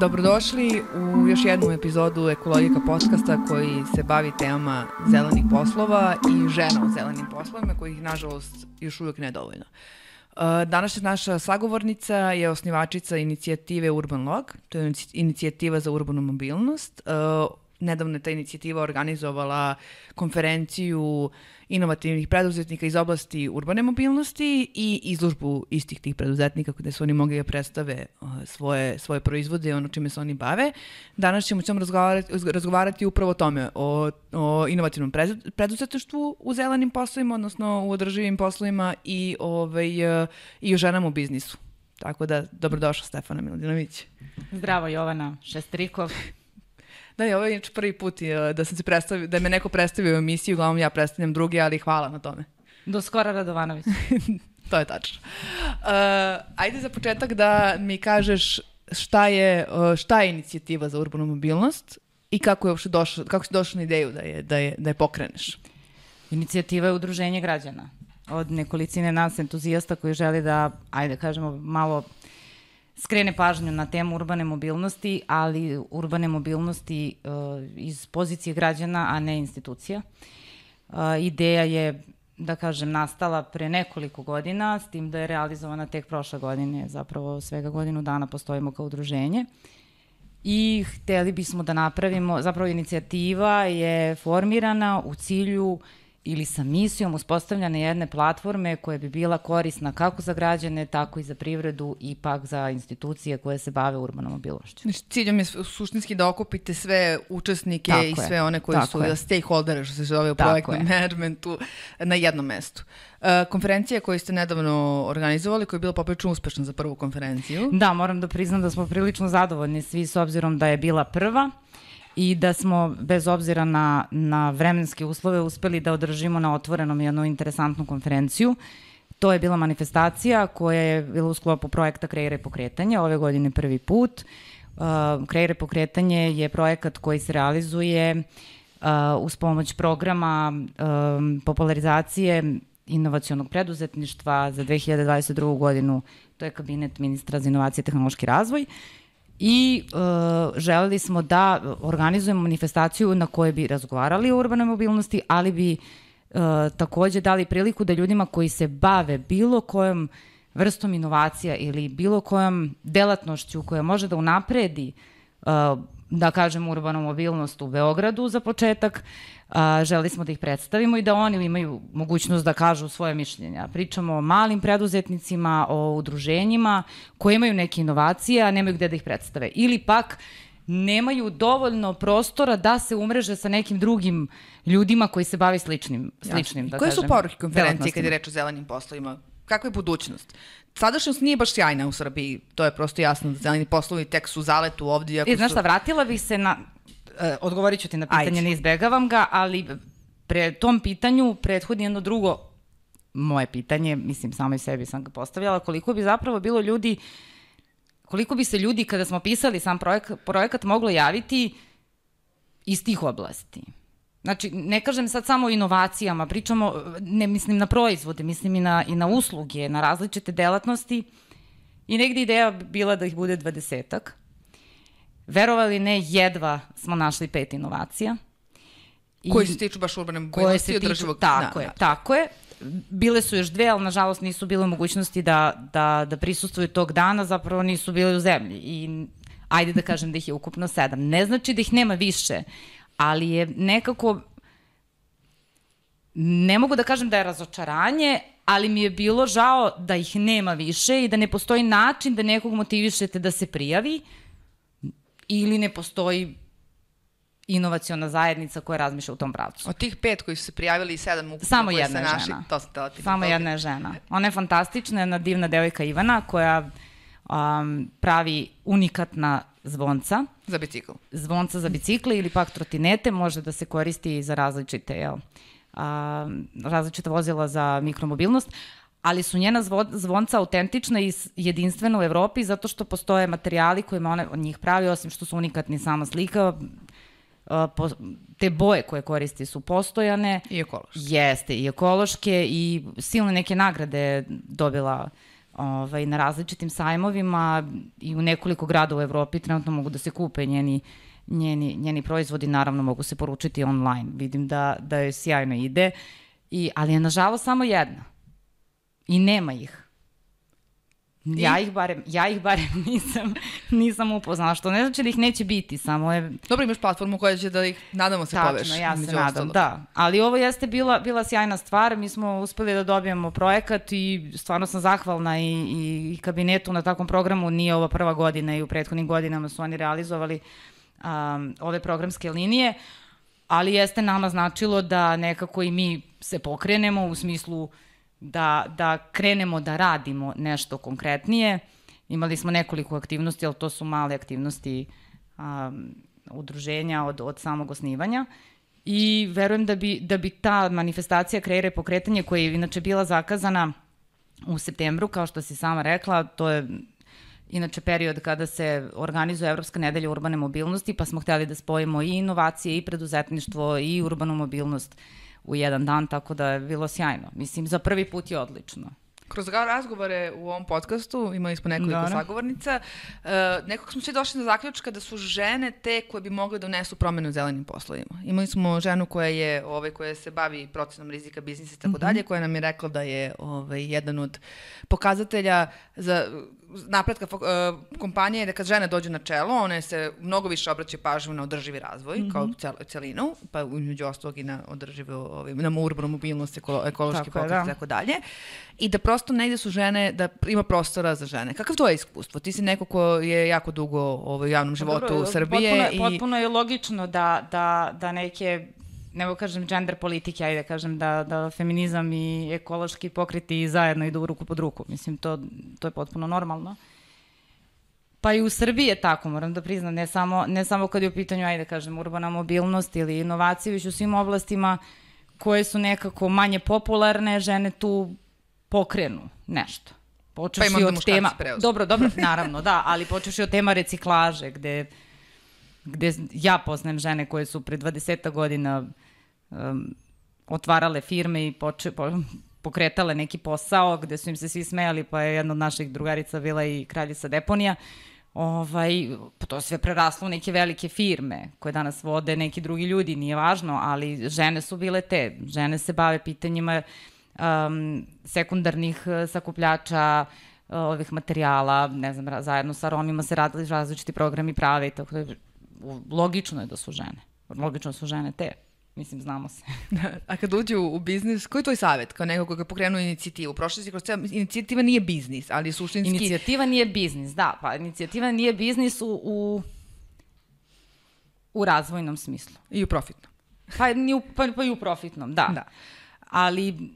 Dobrodošli u još jednu epizodu Ekologika podcasta koji se bavi temama zelenih poslova i žena u zelenim poslovima kojih nažalost još uvijek nedovoljno. Uh, Današnja naša sagovornica je osnivačica inicijative Urban Log, to je inicijativa za urbanu mobilnost. Nedavno je ta inicijativa organizovala konferenciju inovativnih preduzetnika iz oblasti urbane mobilnosti i izložbu istih tih preduzetnika gde su oni mogli da predstave uh, svoje, svoje proizvode i ono čime se oni bave. Danas ćemo ćemo razgovarati, razgovarati upravo o tome, o, o inovativnom preduzetništvu u zelenim poslovima, odnosno u održivim poslovima i, ovaj, uh, i o ženama u biznisu. Tako da, dobrodošla Stefana Miladinović. Zdravo Jovana Šestrikov. Da, je ovo je prvi put uh, da sam se predstavio, da me neko predstavio u emisiju, uglavnom ja predstavljam drugi, ali hvala na tome. Do skora Radovanović. to je tačno. Uh, ajde za početak da mi kažeš šta je, uh, šta je inicijativa za urbanu mobilnost i kako je uopšte došlo, kako si došao na ideju da je, da je, da je pokreneš? Inicijativa je udruženje građana od nekolicine nas entuzijasta koji želi da, ajde kažemo, malo skrene pažnju na temu urbane mobilnosti, ali urbane mobilnosti uh, iz pozicije građana, a ne institucija. Uh, ideja je da kažem, nastala pre nekoliko godina, s tim da je realizovana tek prošle godine, zapravo svega godinu dana postojimo kao udruženje. I hteli bismo da napravimo, zapravo inicijativa je formirana u cilju uh, ili sa misijom uspostavljanja jedne platforme koja bi bila korisna kako za građane, tako i za privredu i pak za institucije koje se bave urbanom mobilnošću. Znači, ciljom je suštinski da okupite sve učesnike tako i sve je. one koji tako su je. stakeholdere, što se zove u projektnom managementu, na jednom mestu. Uh, konferencija koju ste nedavno organizovali, koja je bila poprično uspešna za prvu konferenciju. Da, moram da priznam da smo prilično zadovoljni svi s obzirom da je bila prva i da smo bez obzira na, na vremenske uslove uspeli da održimo na otvorenom jednu interesantnu konferenciju. To je bila manifestacija koja je bila u sklopu projekta Kreire pokretanje, ove godine prvi put. Uh, Kreire pokretanje je projekat koji se realizuje uh, uz pomoć programa um, popularizacije inovacionog preduzetništva za 2022. godinu, to je kabinet ministra za inovacije i tehnološki razvoj. Uh, i uh, želeli smo da organizujemo manifestaciju na kojoj bi razgovarali o urbanoj mobilnosti, ali bi uh, takođe dali priliku da ljudima koji se bave bilo kojom vrstom inovacija ili bilo kojom delatnošću koja može da unapredi uh, da kažem, urbanu mobilnost u Beogradu za početak. A, želi smo da ih predstavimo i da oni imaju mogućnost da kažu svoje mišljenja. Pričamo o malim preduzetnicima, o udruženjima koji imaju neke inovacije, a nemaju gde da ih predstave. Ili pak nemaju dovoljno prostora da se umreže sa nekim drugim ljudima koji se bavi sličnim, sličnim da Koje kažem, su poruke konferencije kad je reč o zelenim poslovima? Kakva je budućnost? sadašnjost nije baš sjajna u Srbiji, to je prosto jasno, da zeleni poslovi tek su zaletu ovdje. I znaš šta, vratila bih se na, uh, odgovorit ću ti na pitanje, Ajde. ne izbegavam ga, ali pre tom pitanju prethodni jedno drugo moje pitanje, mislim samo i sebi sam ga postavljala, koliko bi zapravo bilo ljudi, koliko bi se ljudi kada smo pisali sam projekat, projekat moglo javiti iz tih oblasti. Znači, ne kažem sad samo o inovacijama, pričamo, ne mislim na proizvode, mislim i na, i na usluge, na različite delatnosti. I negde ideja bila da ih bude dvadesetak. Verovali ne, jedva smo našli pet inovacija. I, koji se tiču baš urbane mobilnosti i održivog... Tako da, je, da. tako je. Bile su još dve, ali nažalost nisu bile mogućnosti da, da, da prisustuju tog dana, zapravo nisu bile u zemlji. I ajde da kažem da ih je ukupno sedam. Ne znači da ih nema više, ali je nekako ne mogu da kažem da je razočaranje, ali mi je bilo žao da ih nema više i da ne postoji način da nekog motivišete da se prijavi ili ne postoji inovaciona zajednica koja razmišlja u tom pravcu. Od tih pet koji su se prijavili i sedam ukupno Samo jedna je naši, žena. To sam tela ti Samo jedna je žena. Ona je fantastična, jedna divna devojka Ivana koja um, pravi unikatna zvonca. Za bicikl. Zvonca za bicikle ili pak trotinete može da se koristi za različite, jel, a, različita vozila za mikromobilnost, ali su njena zvonca autentična i jedinstvena u Evropi zato što postoje materijali kojima one od njih pravi, osim što su unikatni sama slika, te boje koje koristi su postojane. I ekološke. Jeste, i ekološke i silne neke nagrade dobila ovaj, na različitim sajmovima i u nekoliko grada u Evropi trenutno mogu da se kupe njeni, njeni, njeni proizvodi, naravno mogu se poručiti online. Vidim da, da joj sjajno ide, I, ali je nažalost samo jedna. I nema ih. I? Ja ih barem, ja ih barem nisam, nisam upoznala, što ne znači da ih neće biti, samo je Dobro, imaš platformu koja će da ih, nadamo se, poveš. Tačno, ja se nadam, ostalog. da. Ali ovo jeste bila, bila sjajna stvar, mi smo uspeli da dobijemo projekat i stvarno sam zahvalna i, i, i kabinetu na takvom programu, nije ova prva godina i u prethodnim godinama su oni realizovali um, ove programske linije, ali jeste nama značilo da nekako i mi se pokrenemo u smislu da, da krenemo da radimo nešto konkretnije. Imali smo nekoliko aktivnosti, ali to su male aktivnosti um, udruženja od, od samog osnivanja. I verujem da bi, da bi ta manifestacija kreira i pokretanje koja je inače bila zakazana u septembru, kao što si sama rekla, to je inače period kada se organizuje Evropska nedelja urbane mobilnosti, pa smo hteli da spojimo i inovacije i preduzetništvo i urbanu mobilnost u jedan dan, tako da je bilo sjajno. Mislim, za prvi put je odlično. Kroz razgovore u ovom podcastu, imali smo nekoliko Dobro. sagovornica, uh, nekako smo svi došli na zaključka da su žene te koje bi mogle da unesu promene u zelenim poslovima. Imali smo ženu koja je, ovaj, koja se bavi procenom rizika biznisa i tako dalje, koja nam je rekla da je ovaj, jedan od pokazatelja za napretka uh, kompanije je da kad žene dođu na čelo, one se mnogo više obraćaju pažnju na održivi razvoj, mm -hmm. kao cel, celinu, pa između ostalog i na održivu, ovaj, na urbanu mobilnost, ekolo, ekološki pokret da. i tako dalje. I da prosto negde su žene, da ima prostora za žene. Kakav to je iskustvo? Ti si neko ko je jako dugo ovaj, u javnom životu Pa Dobro, Srbije potpuno, i... Potpuno je logično da, da, da neke ne mogu kažem gender politike, ajde da kažem da, da feminizam i ekološki pokreti zajedno idu ruku pod ruku. Mislim, to, to je potpuno normalno. Pa i u Srbiji je tako, moram da priznam, ne samo, ne samo kad je u pitanju, ajde da kažem, urbana mobilnost ili inovacije, već u svim oblastima koje su nekako manje popularne, žene tu pokrenu nešto. Počeš Pa ima onda od tema, dobro, dobro, naravno, da, ali počeš od tema reciklaže, gde, gde ja poznajem žene koje su pre 20 godina um, otvarale firme i poče, po, pokretale neki posao gde su im se svi smejali, pa je jedna od naših drugarica bila i kraljica deponija. Ovaj, pa to sve preraslo u neke velike firme koje danas vode neki drugi ljudi, nije važno, ali žene su bile te. Žene se bave pitanjima um, sekundarnih eh, sakupljača, eh, ovih materijala, ne znam, zajedno sa Romima se radili različiti programi prave i tako da logično je da su žene. Logično su žene te. Mislim, znamo se. A kad uđu u biznis, koji je tvoj savjet kao neko koga je pokrenuo inicijativu? Prošli si kroz ceo, inicijativa nije biznis, ali suštinski... Inicijativa nije biznis, da, pa inicijativa nije biznis u, u, u razvojnom smislu. I u profitnom. Pa, ni u, pa, pa i u profitnom, da. Da. Ali,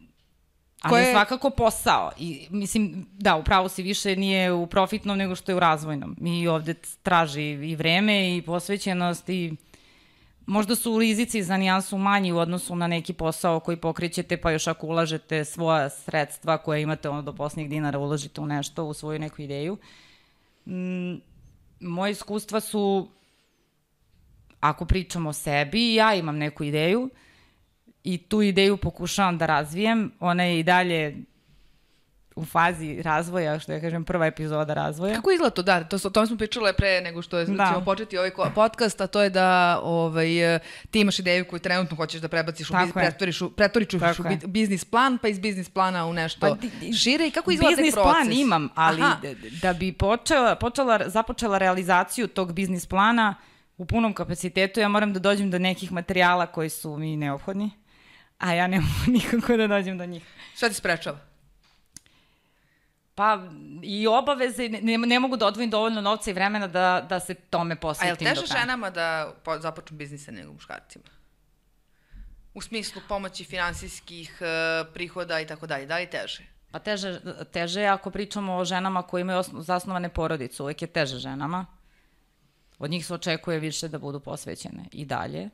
ali Koje- je svakako posao. I, mislim, da, upravo si više nije u profitnom nego što je u razvojnom. Mi ovde traži i vreme i posvećenost i možda su rizici za nijansu manji u odnosu na neki posao koji pokrećete, pa još ako ulažete svoja sredstva koje imate ono do posljednjeg dinara, uložite u nešto, u svoju neku ideju. Mm, moje iskustva su, ako pričamo o sebi, ja imam neku ideju i tu ideju pokušavam da razvijem, ona je i dalje u fazi razvoja, što ja kažem, prva epizoda razvoja. Kako izgleda to? Da, to, o tome smo pričale pre nego što je, Da. ćemo početi ovaj podcast, a to je da ovaj, ti imaš ideju koju trenutno hoćeš da prebaciš u Tako biznis, je. pretvoriš u, pretvoriš u bi- biznis plan, pa iz biznis plana u nešto Pa di- di- šire i kako izgleda taj Biznis proces? plan imam, ali Aha. da bi počela, počela, započela realizaciju tog biznis plana u punom kapacitetu, ja moram da dođem do nekih materijala koji su mi neophodni, a ja ne mogu nikako da dođem do njih. Šta ti sprečava? Pa i obaveze, ne, ne, mogu da odvojim dovoljno novca i vremena da, da se tome A je li posvetim teže ženama da po, započnu biznise nego muškarcima? U smislu pomoći finansijskih eh, prihoda i tako dalje. Da li teže? Pa teže, teže je ako pričamo o ženama koje imaju osno, zasnovane porodice, uvek je teže ženama. Od njih se očekuje više da budu posvećene i dalje.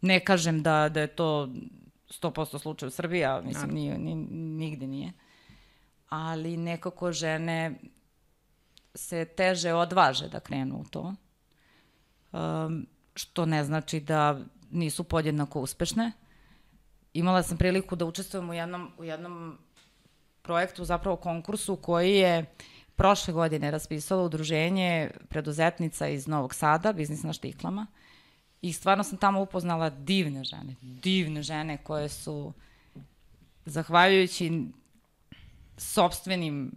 Ne kažem da, da je to 100% slučaj u Srbiji, a mislim nije, ni, nigde nije. Ali nekako žene se teže odvaže da krenu u to. Um, što ne znači da nisu podjednako uspešne. Imala sam priliku da učestvujem u jednom, u jednom projektu, zapravo konkursu koji je prošle godine raspisalo udruženje preduzetnica iz Novog Sada, Biznis na štiklama. I stvarno sam tamo upoznala divne žene, divne žene koje su, zahvaljujući sobstvenim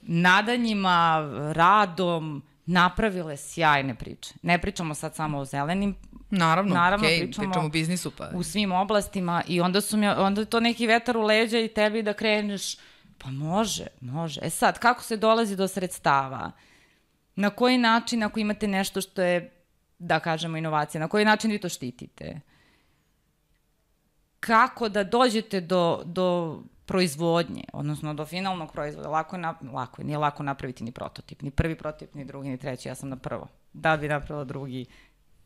nadanjima, radom, napravile sjajne priče. Ne pričamo sad samo o zelenim Naravno, Naravno, okay, pričamo, pričamo o biznisu pa. u svim oblastima i onda su mi, onda je to neki vetar u leđa i tebi da kreneš, pa može, može. E sad, kako se dolazi do sredstava? Na koji način, ako imate nešto što je, da kažemo, inovacija, na koji način vi to štitite? Kako da dođete do, do proizvodnje, odnosno do finalnog proizvoda, lako je, na, lako je, nije lako napraviti ni prototip, ni prvi prototip, ni drugi, ni treći, ja sam na prvo. Da bi napravila drugi,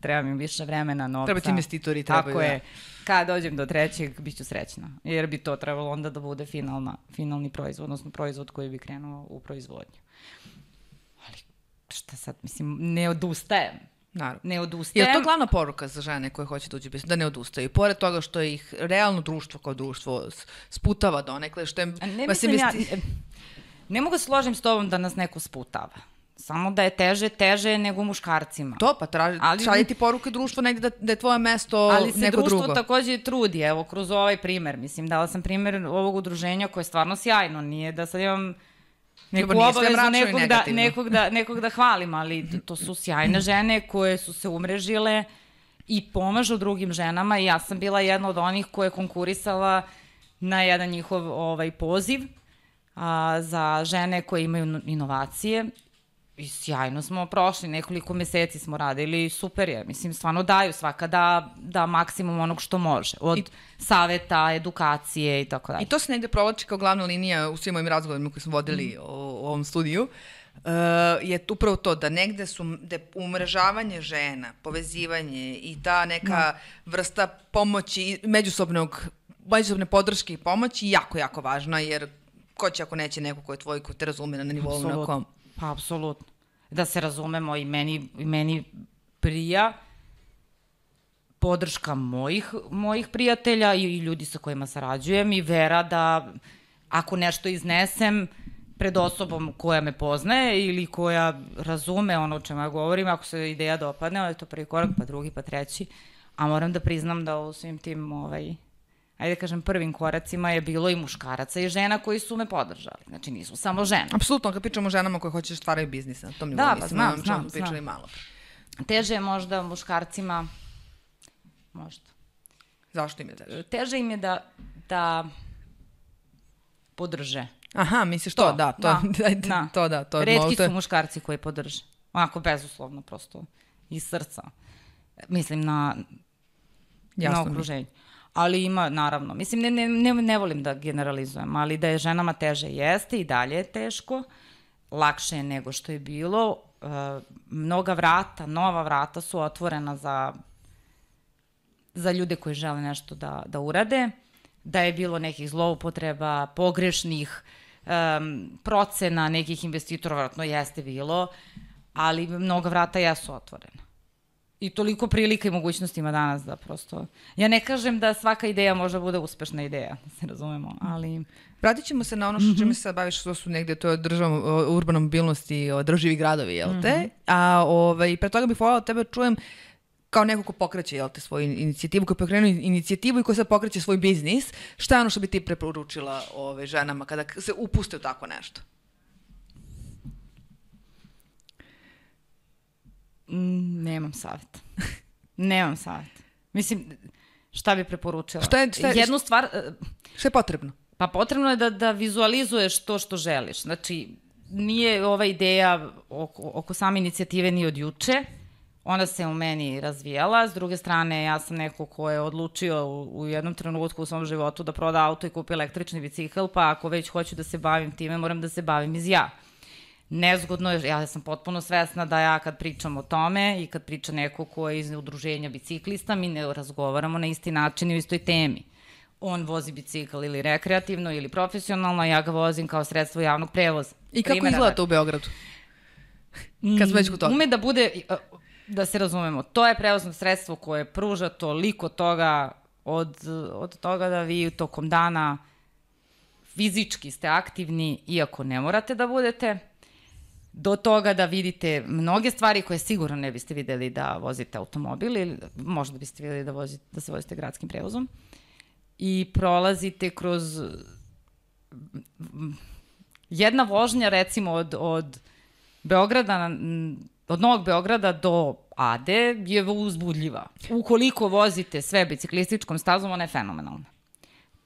treba mi više vremena, novca. Treba ti investitori, trebaju. Tako je. Kad dođem do trećeg, bit ću srećna. Jer bi to trebalo onda da bude finalna, finalni proizvod, odnosno proizvod koji bi krenuo u proizvodnju. Ali šta sad, mislim, ne odustajem. Naravno. Ne odustajem. Je to glavna poruka za žene koje hoće da uđe biznis, da ne odustaju? Pored toga što ih realno društvo kao društvo sputava donekle, što je... Ne, mislim ja, ne mogu se složim s tobom da nas neko sputava. Samo da je teže, teže je nego muškarcima. To, pa traži, ali, šalje ti poruke društvo negde da, da je tvoje mesto ali se neko društvo drugo. takođe trudi, evo, kroz ovaj primer. Mislim, dala sam primer ovog udruženja koje je stvarno sjajno. Nije da sad imam neku obavezu nekog da, nekog, da, nekog da hvalim, ali to su sjajne žene koje su se umrežile i pomažu drugim ženama. I ja sam bila jedna od onih koja je konkurisala na jedan njihov ovaj poziv a, za žene koje imaju no- inovacije i sjajno smo prošli, nekoliko meseci smo radili, super je, mislim, stvarno daju svaka da, da maksimum onog što može, od I, saveta, edukacije i tako dalje. I to se negde provlači kao glavna linija u svim mojim razgovorima koje smo vodili o, o ovom studiju. Uh, je upravo to da negde su da je umrežavanje žena, povezivanje i ta neka vrsta pomoći, međusobnog, međusobne podrške i pomoći jako, jako važna, jer ko će ako neće neko ko je tvoj, ko te razume na nivou na Apsolutno. kom. Pa, apsolutno. Da se razumemo i meni, i meni prija podrška mojih, mojih prijatelja i, i ljudi sa kojima sarađujem i vera da ako nešto iznesem pred osobom koja me poznaje ili koja razume ono o čemu ja govorim, ako se ideja dopadne, onda je to prvi korak, pa drugi, pa treći. A moram da priznam da u svim tim ovaj, ajde da kažem, prvim koracima je bilo i muškaraca i žena koji su me podržali. Znači, nisu samo žene. Apsolutno, kad pričamo o ženama koje hoće da stvaraju biznis na tom nivou, Da, pa mislim, znam, znam, smo pričali znam. malo. Teže je možda muškarcima, možda, Zašto im je teže? teže im je da, da podrže. Aha, misliš to, da, to, da, da, to da, to Redki možda- su muškarci koji podrže. Onako, bezuslovno, prosto, iz srca. Mislim na, Jasno na mi je. okruženje. Ali ima, naravno, mislim, ne, ne, ne, ne volim da generalizujem, ali da je ženama teže jeste i dalje je teško, lakše je nego što je bilo. E, mnoga vrata, nova vrata su otvorena za, za ljude koji žele nešto da, da urade, da je bilo nekih zloupotreba, pogrešnih um, procena nekih investitora, vratno jeste bilo, ali mnoga vrata jesu otvorena. I toliko prilika i mogućnosti ima danas da prosto... Ja ne kažem da svaka ideja može da bude uspešna ideja, da se razumemo, ali... Vratit ćemo se na ono što čime se sad baviš, što su negde, to je država, o, urbana mobilnost i održivi gradovi, jel te? A ovaj, pre toga bih voljela tebe da čujem kao neko ko pokreće jel te, svoju inicijativu, ko je pokrenuo inicijativu i ko sad pokreće svoj biznis, šta je ono što bi ti preporučila ove, ženama kada se upuste u tako nešto? Mm, nemam savjet. nemam savjet. Mislim, šta bi preporučila? Šta je- šta je- Jednu stvar, e, Šta je potrebno? Pa potrebno je da, da vizualizuješ to što želiš. Znači, nije ova ideja oko, oko same inicijative ni od juče. Ona se u meni razvijala. S druge strane, ja sam neko ko je odlučio u, u jednom trenutku u svom životu da proda auto i kupi električni bicikl, pa ako već hoću da se bavim time, moram da se bavim iz ja. Nezgodno ja sam potpuno svesna da ja kad pričam o tome i kad priča neko ko je iz udruženja biciklista, mi ne razgovaramo na isti način i u istoj temi on vozi bicikl ili rekreativno ili profesionalno, a ja ga vozim kao sredstvo javnog prevoza. I kako Primera izgleda to u Beogradu? Kad smo već kod toga. Ume da bude, da se razumemo, to je prevozno sredstvo koje pruža toliko toga od, od toga da vi tokom dana fizički ste aktivni, iako ne morate da budete, do toga da vidite mnoge stvari koje sigurno ne biste videli da vozite automobil ili možda biste videli da, vozite, da se vozite gradskim prevozom i prolazite kroz jedna vožnja recimo od, od Beograda od Novog Beograda do Ade je uzbudljiva. Ukoliko vozite sve biciklističkom stazom, ona je fenomenalna.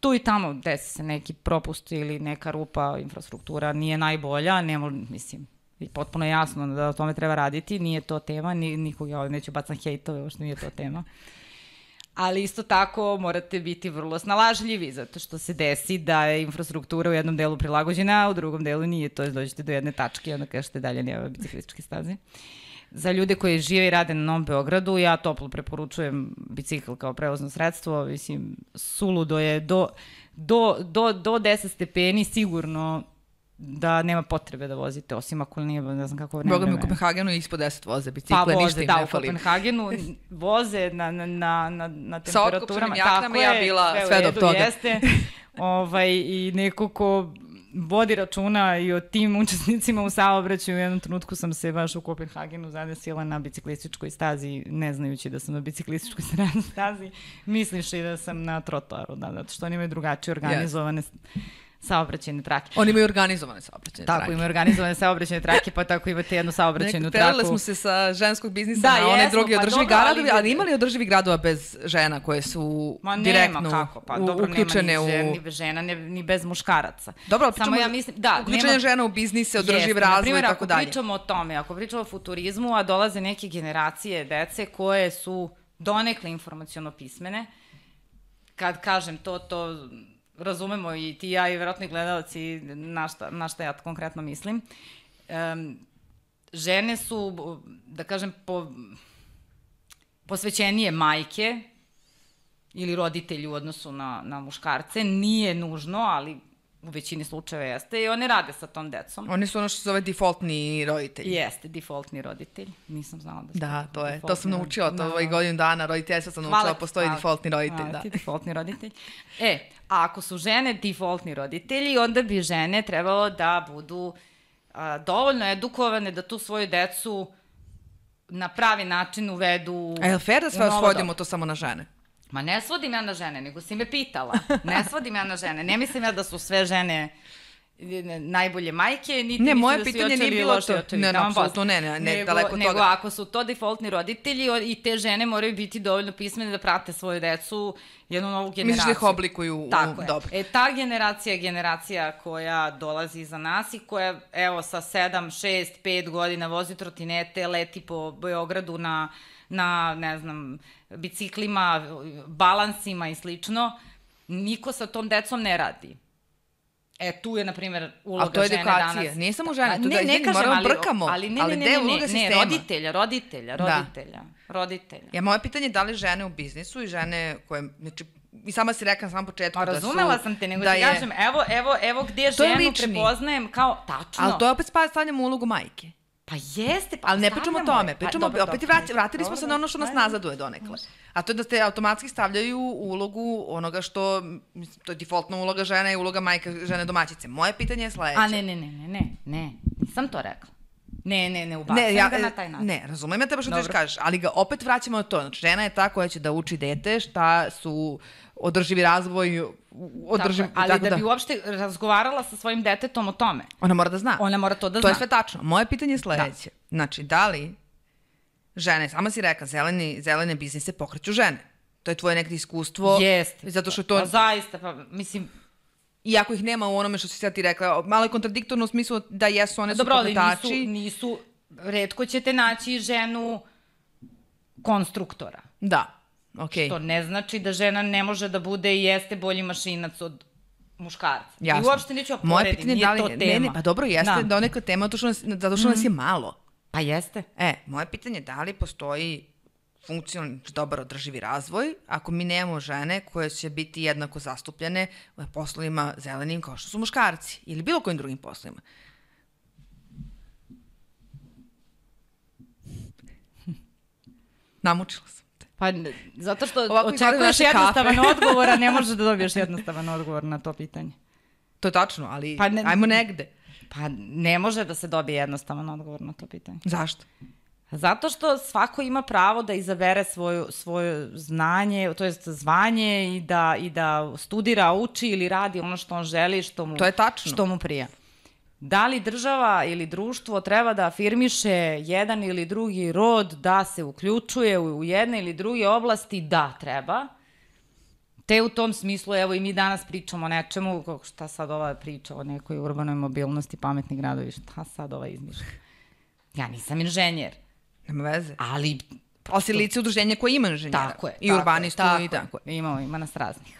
Tu i tamo desi se neki propust ili neka rupa, infrastruktura nije najbolja, nemo, mislim, I potpuno jasno da o tome treba raditi, nije to tema, ni, nikog ja neću bacam hejtove, što nije to tema. Ali isto tako morate biti vrlo snalažljivi, zato što se desi da je infrastruktura u jednom delu prilagođena, a u drugom delu nije. To je dođete do jedne tačke i onda kažete dalje nema biciklističke staze. Za ljude koji žive i rade na Novom Beogradu, ja toplo preporučujem bicikl kao prevozno sredstvo. Mislim, suludo je do, do, do, do 10 stepeni sigurno da nema potrebe da vozite, osim ako nije, ne znam kako vreme. Boga mi u Kopenhagenu ispod 10 voze bicikle, pa, voze, ništa im da, ne fali. u Kopenhagenu voze na, na, na, na, na temperaturama. Sa jaknama ja bila sve, sve do toga. Jeste, ovaj, I neko ko vodi računa i o tim učesnicima u saobraćaju. U jednom trenutku sam se baš u Kopenhagenu zadesila na biciklističkoj stazi, ne znajući da sam na biciklističkoj stazi, misliši da sam na trotoaru, da, zato što oni imaju drugačije organizovane yes saobraćajne trake. Oni imaju organizovane saobraćajne tako, trake. Tako, imaju organizovane saobraćajne trake, pa tako imate jednu saobraćajnu traku. Prelile smo se sa ženskog biznisa da, na one jesmo, drugi pa održivi dobro, gradovi, ali, ali imali održivi gradova bez žena koje su Ma, direktno nema kako, pa, dobro, uključene nema ni, žen, ni žena, ni, ni bez muškaraca. Dobro, pričamo, Samo ja mislim, da, uključenje nema, žena u biznise, održiv razvoj i tako dalje. ako pričamo o tome, ako pričamo o futurizmu, a dolaze neke generacije dece koje su donekle informaciono pismene, kad kažem to, to razumemo i ti ja i verovatni gledalci na šta, na šta ja konkretno mislim. Um, žene su, da kažem, po, posvećenije majke ili roditelji u odnosu na, na muškarce. Nije nužno, ali u većini slučajeva jeste i one rade sa tom decom. Oni su ono što se zove defaultni roditelji. Jeste, defaultni roditelj. Nisam znala da Da, to je. To sam naučila, to da. ovaj godinu dana roditeljstva sam naučila, postoji hvala, defaultni roditelj. Hvala da. ti, defaultni roditelj. E, a ako su žene defaultni roditelji, onda bi žene trebalo da budu a, dovoljno edukovane da tu svoju decu na pravi način uvedu A je li fair da sve svodimo to samo na žene? Ma ne svodim ja na žene, nego si me pitala. Ne svodim ja na žene. Ne mislim ja da su sve žene najbolje majke, niti ne, moje da pitanje nije bilo to. Očevi, ne, da apsolutno ne, ne, ne, nego, daleko od toga. Nego ako su to defaultni roditelji i te žene moraju biti dovoljno pismene da prate svoje decu, jednu novu generaciju. Misliš da ih oblikuju Tako u, je. dobro. E, ta generacija je generacija koja dolazi za nas i koja, evo, sa 7, 6, 5 godina vozi trotinete, leti po Beogradu na, na ne znam, biciklima, balansima i slično, niko sa tom decom ne radi. E, tu je, na primjer, uloga žene danas. A to je edukacija, nije samo žene, tu da, ne, kažem, moramo ali, brkamo, ali, ne, ali ne, ne, ne, ne, ne, roditelja, roditelja, roditelja, da. roditelja. Ja, moje pitanje je da li žene u biznisu i žene koje, znači, i sama si rekla na samom početku pa, da su... razumela sam te, nego da ti je... kažem, evo, evo, evo gde ženu prepoznajem kao tačno. Ali to je opet stavljamo ulogu majke. Pa jeste, pa Ali ne pričamo o tome, pa pričamo, pa, dobro, opet dobro, vratili smo se na ono što nas nazaduje donekle. A to je da ste automatski stavljaju ulogu onoga što, to je defaultna uloga žene i uloga majka žene domaćice. Moje pitanje je sledeće. A ne, ne, ne, ne, ne, ne, nisam to rekla. Ne, ne, ne ubacujem ne, ja, ga na taj način. Ne, razumem ja tebe što ti kažeš, ali ga opet vraćamo na to. Znači, žena je ta koja će da uči dete šta su održivi razvoj, održiv, tako, ali tako da, da bi uopšte razgovarala sa svojim detetom o tome. Ona mora da zna. Ona mora to da to zna. To je sve tačno. Moje pitanje je sledeće. Da. Znači, da li žene, sama si reka, zeleni, zelene biznise pokreću žene. To je tvoje nekde iskustvo. Jeste. Zato što to... Pa zaista, pa mislim, Iako ih nema u onome što si sad ti rekla, malo je kontradiktorno u smislu da jesu one Dobro, su pokretači. Dobro, ali nisu, nisu, redko ćete naći ženu konstruktora. Da. Okay. Što ne znači da žena ne može da bude i jeste bolji mašinac od muškarca. Jasno. I uopšte neću oporediti, Moje pitanje, nije da li, to tema. Ne, ne, pa dobro, jeste da, da neka tema, zato što nas, zato što nas je mhm. malo. Pa jeste. E, moje pitanje je da li postoji funkcionalni, dobar održivi razvoj ako mi nemamo žene koje će biti jednako zastupljene u poslovima zelenim kao što su muškarci ili bilo kojim drugim poslovima. Namučila sam. Pa, zato što Ovako očekuješ jednostavan odgovor, a ne možeš da dobiješ jednostavan odgovor na to pitanje. To je tačno, ali Pa ne- ajmo negde. Pa ne može da se dobije jednostavan odgovor na to pitanje. Zašto? Zato što svako ima pravo da izabere svoju, svoje znanje, to jest zvanje i da, i da studira, uči ili radi ono što on želi, što mu, To je tačno. što mu prija. Da li država ili društvo treba da afirmiše jedan ili drugi rod da se uključuje u jedne ili druge oblasti? Da, treba. Te u tom smislu, evo i mi danas pričamo o nečemu, šta sad ova priča o nekoj urbanoj mobilnosti, pametni gradovi, šta sad ova izmišlja? Ja nisam inženjer, Nema veze. ali Ali si lice udruženja koje ima inženjera. tako je. I tako urbanistu je, i tako. Ima, ima nas raznih.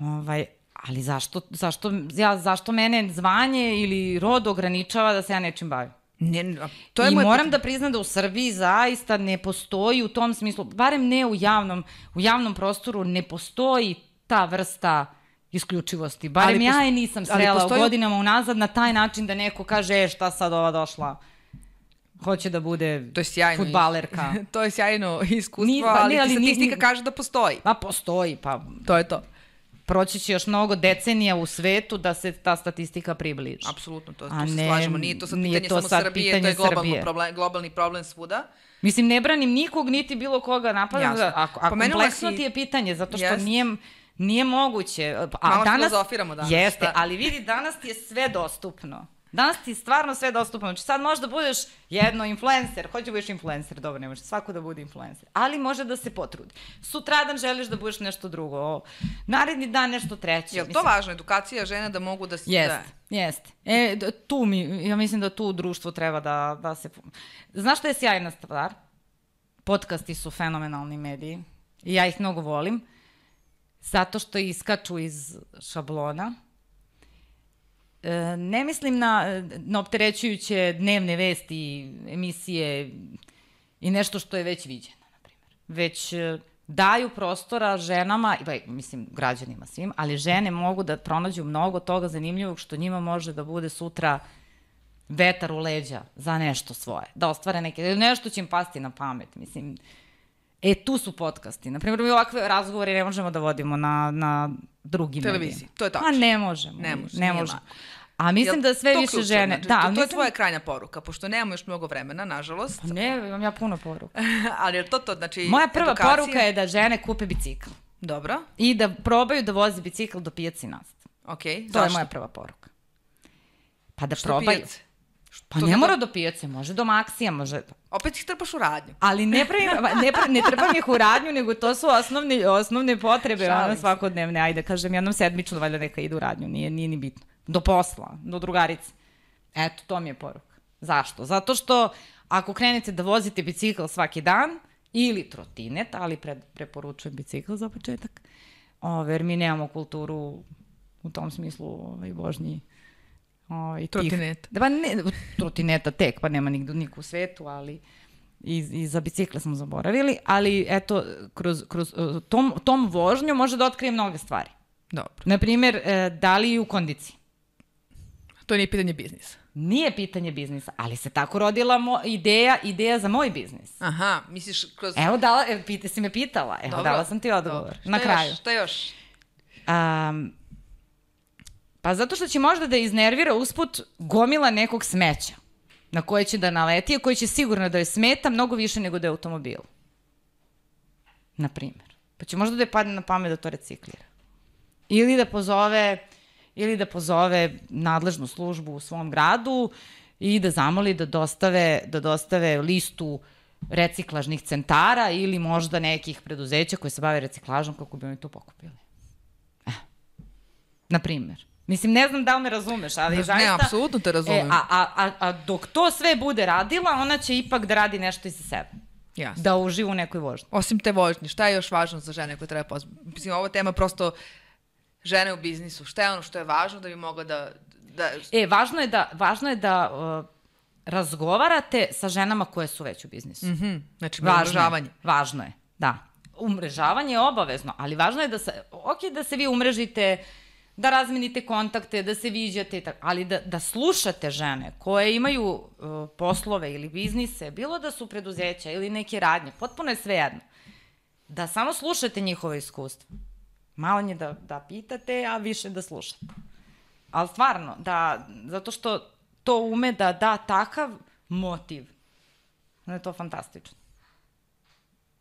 Ovaj, ali zašto, zašto, ja, zašto mene zvanje ili rod ograničava da se ja nečim bavim? Ne, to je I moram pitanje. da priznam da u Srbiji zaista ne postoji u tom smislu, barem ne u javnom, u javnom prostoru, ne postoji ta vrsta isključivosti. Barem Ali ja je nisam srela postoji- godinama unazad na taj način da neko kaže, e, šta sad ova došla? Hoće da bude To je sjajno. futbalerka. to je sjajno iskustvo, pa ali, ne, ali ti ni- statistika ni- kaže da postoji. Pa postoji, pa To je to. Proći će još mnogo decenija u svetu da se ta statistika približi. Apsolutno, to, A to se ne, slažemo. Nije to sad nije pitanje to samo sad Srbije, to pitanje je globalno problem, globalni problem svuda. Mislim, ne branim nikog, niti bilo koga napadam. Jasno. A Pomenula kompleksno si- ti je pitanje, zato što Jest. nije, nije moguće. A Malo danas, filozofiramo danas, Jeste, da. ali vidi, danas ti je sve dostupno. Danas ti stvarno sve dostupno. Znači sad možda budeš jedno influencer, hoće da budeš influencer, dobro, ne može svako da bude influencer, ali može da se potrudi. Sutradan želiš da budeš nešto drugo, o, naredni dan nešto treće. Je li to važno? Edukacija žena da mogu da se... Jeste, Da. jeste. E, tu mi, ja mislim da tu društvo treba da, da se... Znaš što je sjajna stvar? Podcasti su fenomenalni mediji i ja ih mnogo volim, zato što iskaču iz šablona. E, ne mislim na, na opterećujuće dnevne vesti, emisije i nešto što je već viđeno, na primjer. Već e, daju prostora ženama, mislim građanima svim, ali žene mogu da pronađu mnogo toga zanimljivog što njima može da bude sutra vetar u leđa za nešto svoje, da ostvare neke, nešto će im pasti na pamet, mislim, E, tu su podcasti. Naprimjer, mi ovakve razgovore ne možemo da vodimo na, na drugim Televiziji, medijima. to je tačno. A ne možemo. Ne može, Ne nije može. lako. A mislim Jel da sve više ključno? žene... Znači, da, to, to je mislim- tvoja krajnja poruka, pošto nemamo još mnogo vremena, nažalost. Pa ne, imam ja puno poruka. ali je to to, znači... Moja prva edukacija- poruka je da žene kupe bicikl Dobro, i da probaju da voze bicikl do pijaci nast. okej. To Zašto? je moja prva poruka. Pa da Što probaju. pijac? Pa ne mora do pijace, može do maksija, može... Opet ih trpaš u radnju. Ali ne, pravim, ne, pra- ne trpam ih u radnju, nego to su osnovne, osnovne potrebe, Šalim ono svakodnevne, ajde kažem, jednom sedmično valjda neka ide u radnju, nije, nije ni bitno. Do posla, do drugarice. Eto, to mi je poruka. Zašto? Zato što ako krenete da vozite bicikl svaki dan, ili trotinet, ali pre, preporučujem bicikl za početak, ove, jer mi nemamo kulturu u tom smislu ovaj, vožnji ovaj, Trotineta. Da, pa ne, trotineta tek, pa nema nigde niko u svetu, ali i, i za bicikle smo zaboravili, ali eto, kroz, kroz tom, tom vožnju može da otkrije mnoge stvari. Dobro. Naprimjer, e, da li u kondiciji? To nije pitanje biznisa. Nije pitanje biznisa, ali se tako rodila mo, ideja, ideja za moj biznis. Aha, misliš kroz... Evo, dala, e, pita, si me pitala, evo, Dobro, dala sam ti odgovor. dobro. Šta Na još? kraju. Šta još? Um, pa zato što će možda da iznervira usput gomila nekog smeća na koje će da naleti, a koji će sigurno da joj smeta mnogo više nego da je automobil. Na primjer. Pa će možda da je padne na pamet da to reciklira. Ili da pozove ili da pozove nadležnu službu u svom gradu i da zamoli da dostave, da dostave listu reciklažnih centara ili možda nekih preduzeća koje se bave reciklažom kako bi oni to pokupili. Na primjer. Mislim, ne znam da li me razumeš, ali Ne, zaista... apsolutno te razumem. E, a, a, a, a dok to sve bude radila, ona će ipak da radi nešto i za sebe. Jasno. Da uživa u nekoj vožnji. Osim te vožnje, šta je još važno za žene koje treba pozvati? Mislim, ovo tema prosto žene u biznisu. Šta je ono što je važno da bi mogla da... da E, važno je da, važno je da uh, razgovarate sa ženama koje su već u biznisu. Mm Mhm, znači, Važno umrežavanje. Je, važno je, da. Umrežavanje je obavezno, ali važno je da se, ok da se vi umrežite, da razmenite kontakte, da se viđate, tako, ali da, da slušate žene koje imaju uh, poslove ili biznise, bilo da su preduzeća ili neke radnje, potpuno je svejedno. Da samo slušate njihove iskustva. Malo je da, da pitate, a više da slušate. ali stvarno, da, zato što to ume da da takav motiv. Da je to fantastično.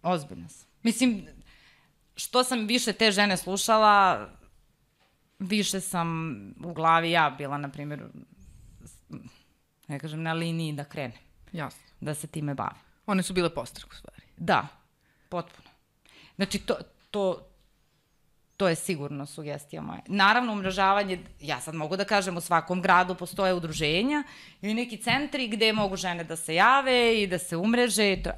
Ozbiljno sam. Mislim, što sam više te žene slušala, više sam u glavi ja bila, na primjer, ne kažem, na liniji da krene. Jasno. Da se time bave. One su bile postrek u stvari. Da, potpuno. Znači, to, to, to je sigurno sugestija moja. Naravno, umrežavanje, ja sad mogu da kažem, u svakom gradu postoje udruženja ili neki centri gde mogu žene da se jave i da se umreže. I to.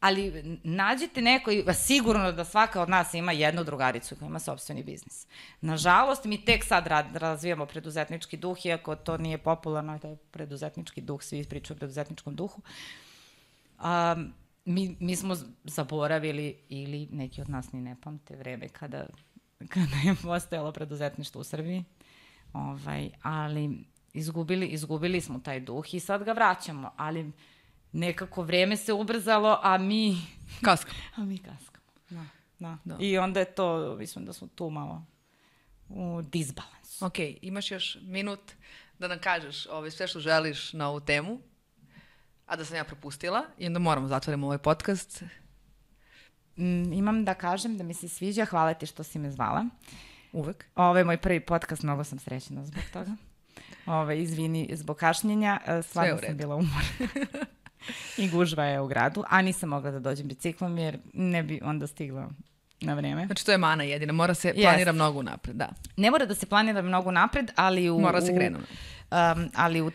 Ali nađite neko, sigurno da svaka od nas ima jednu drugaricu koja ima sobstveni biznis. Nažalost, mi tek sad razvijamo preduzetnički duh, iako to nije popularno, to je preduzetnički duh, svi pričaju o preduzetničkom duhu. Um, mi, mi smo zaboravili ili neki od nas ni ne pamte vreme kada, kada je postojalo preduzetništvo u Srbiji. Ovaj, ali izgubili, izgubili smo taj duh i sad ga vraćamo, ali nekako vreme se ubrzalo, a mi... Kaskamo. a mi kaskamo. Da, da. da. I onda je to, mislim da smo tu malo u disbalansu. Ok, imaš još minut da nam kažeš ovaj, sve što želiš na ovu temu a da sam ja propustila i onda moramo da zatvorimo ovaj podcast. Mm, imam da kažem da mi se sviđa, hvala ti što si me zvala. Uvek. Ovo je moj prvi podcast, mnogo sam srećena zbog toga. Ove, izvini zbog kašnjenja, e, stvarno sam bila umor. I gužva je u gradu, a nisam mogla da dođem biciklom jer ne bi onda stigla na vreme. Znači to je mana jedina, mora se planira yes. mnogo napred, da. Ne mora da se planira mnogo napred, ali u... Mora se krenu. Um, ali u,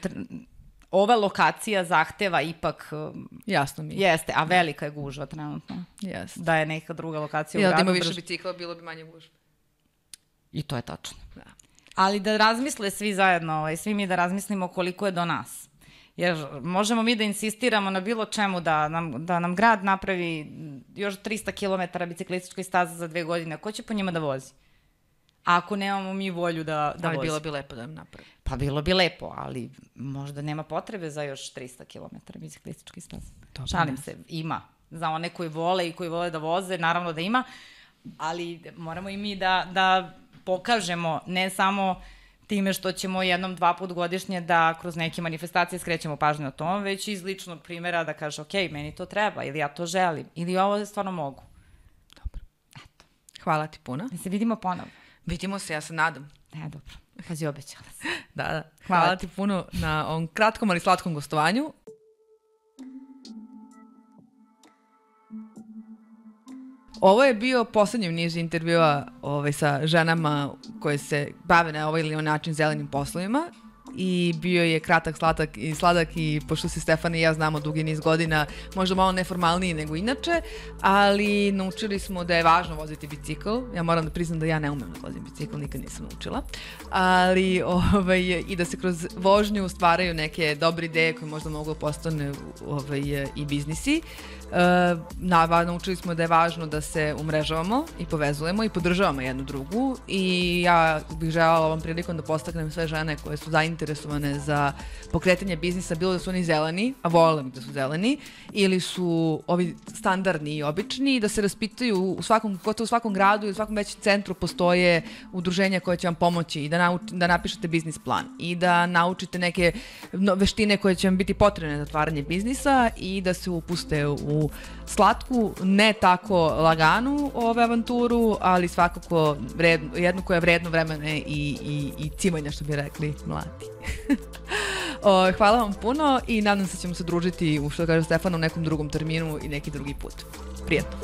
ova lokacija zahteva ipak... Jasno mi. Jeste, a velika je gužva trenutno. Jeste. Da je neka druga lokacija ja, u gradu. Da ima više bicikla, bilo bi manje gužve. I to je tačno. Da. Ali da razmisle svi zajedno, ovaj, svi mi da razmislimo koliko je do nas. Jer možemo mi da insistiramo na bilo čemu da nam, da nam grad napravi još 300 km biciklističkoj staze za dve godine. Ko će po njima da vozi? ako nemamo mi volju da, da ali bilo bi lepo da nam napravi. Pa bilo bi lepo, ali možda nema potrebe za još 300 km biciklistički staz. Šalim se, ima. Za one koji vole i koji vole da voze, naravno da ima, ali moramo i mi da, da pokažemo ne samo time što ćemo jednom, dva put godišnje da kroz neke manifestacije skrećemo pažnju na tom, već iz ličnog primjera da kaže, ok, meni to treba, ili ja to želim, ili ovo stvarno mogu. Dobro. Eto. Hvala ti puno. Da se vidimo ponovo. Vidimo se, ja se nadam. Ne, dobro. Pazi, obećala sam. da, da. Hvala, Hvala ti puno na ovom kratkom, ali slatkom gostovanju. Ovo je bio poslednji niz intervjua ovaj, sa ženama koje se bave na ovaj ili način zelenim poslovima i bio je kratak, slatak i sladak i pošto se Stefan i ja znamo dugi niz godina, možda malo neformalniji nego inače, ali naučili smo da je važno voziti bicikl. Ja moram da priznam da ja ne umem da vozim bicikl, nikad nisam naučila. Ali ovaj, i da se kroz vožnju stvaraju neke dobre ideje koje možda mogu da postane ovaj, i biznisi. E, na, naučili smo da je važno da se umrežavamo i povezujemo i podržavamo jednu drugu i ja bih želala ovom prilikom da postaknem sve žene koje su zainteresovane za pokretanje biznisa, bilo da su oni zeleni, a volim da su zeleni, ili su ovi standardni i obični, da se raspitaju u svakom, gotovo u svakom gradu i u svakom većem centru postoje udruženja koje će vam pomoći i da, nauč, da napišete biznis plan i da naučite neke veštine koje će vam biti potrebne za otvaranje biznisa i da se upuste u slatku, ne tako laganu ove avanturu, ali svakako vredno, jednu koja je vredno vremena i, i, i cimanja, što bi rekli mladi. o, hvala vam puno i nadam se da ćemo se družiti, u što kaže Stefan, u nekom drugom terminu i neki drugi put. Prijetno.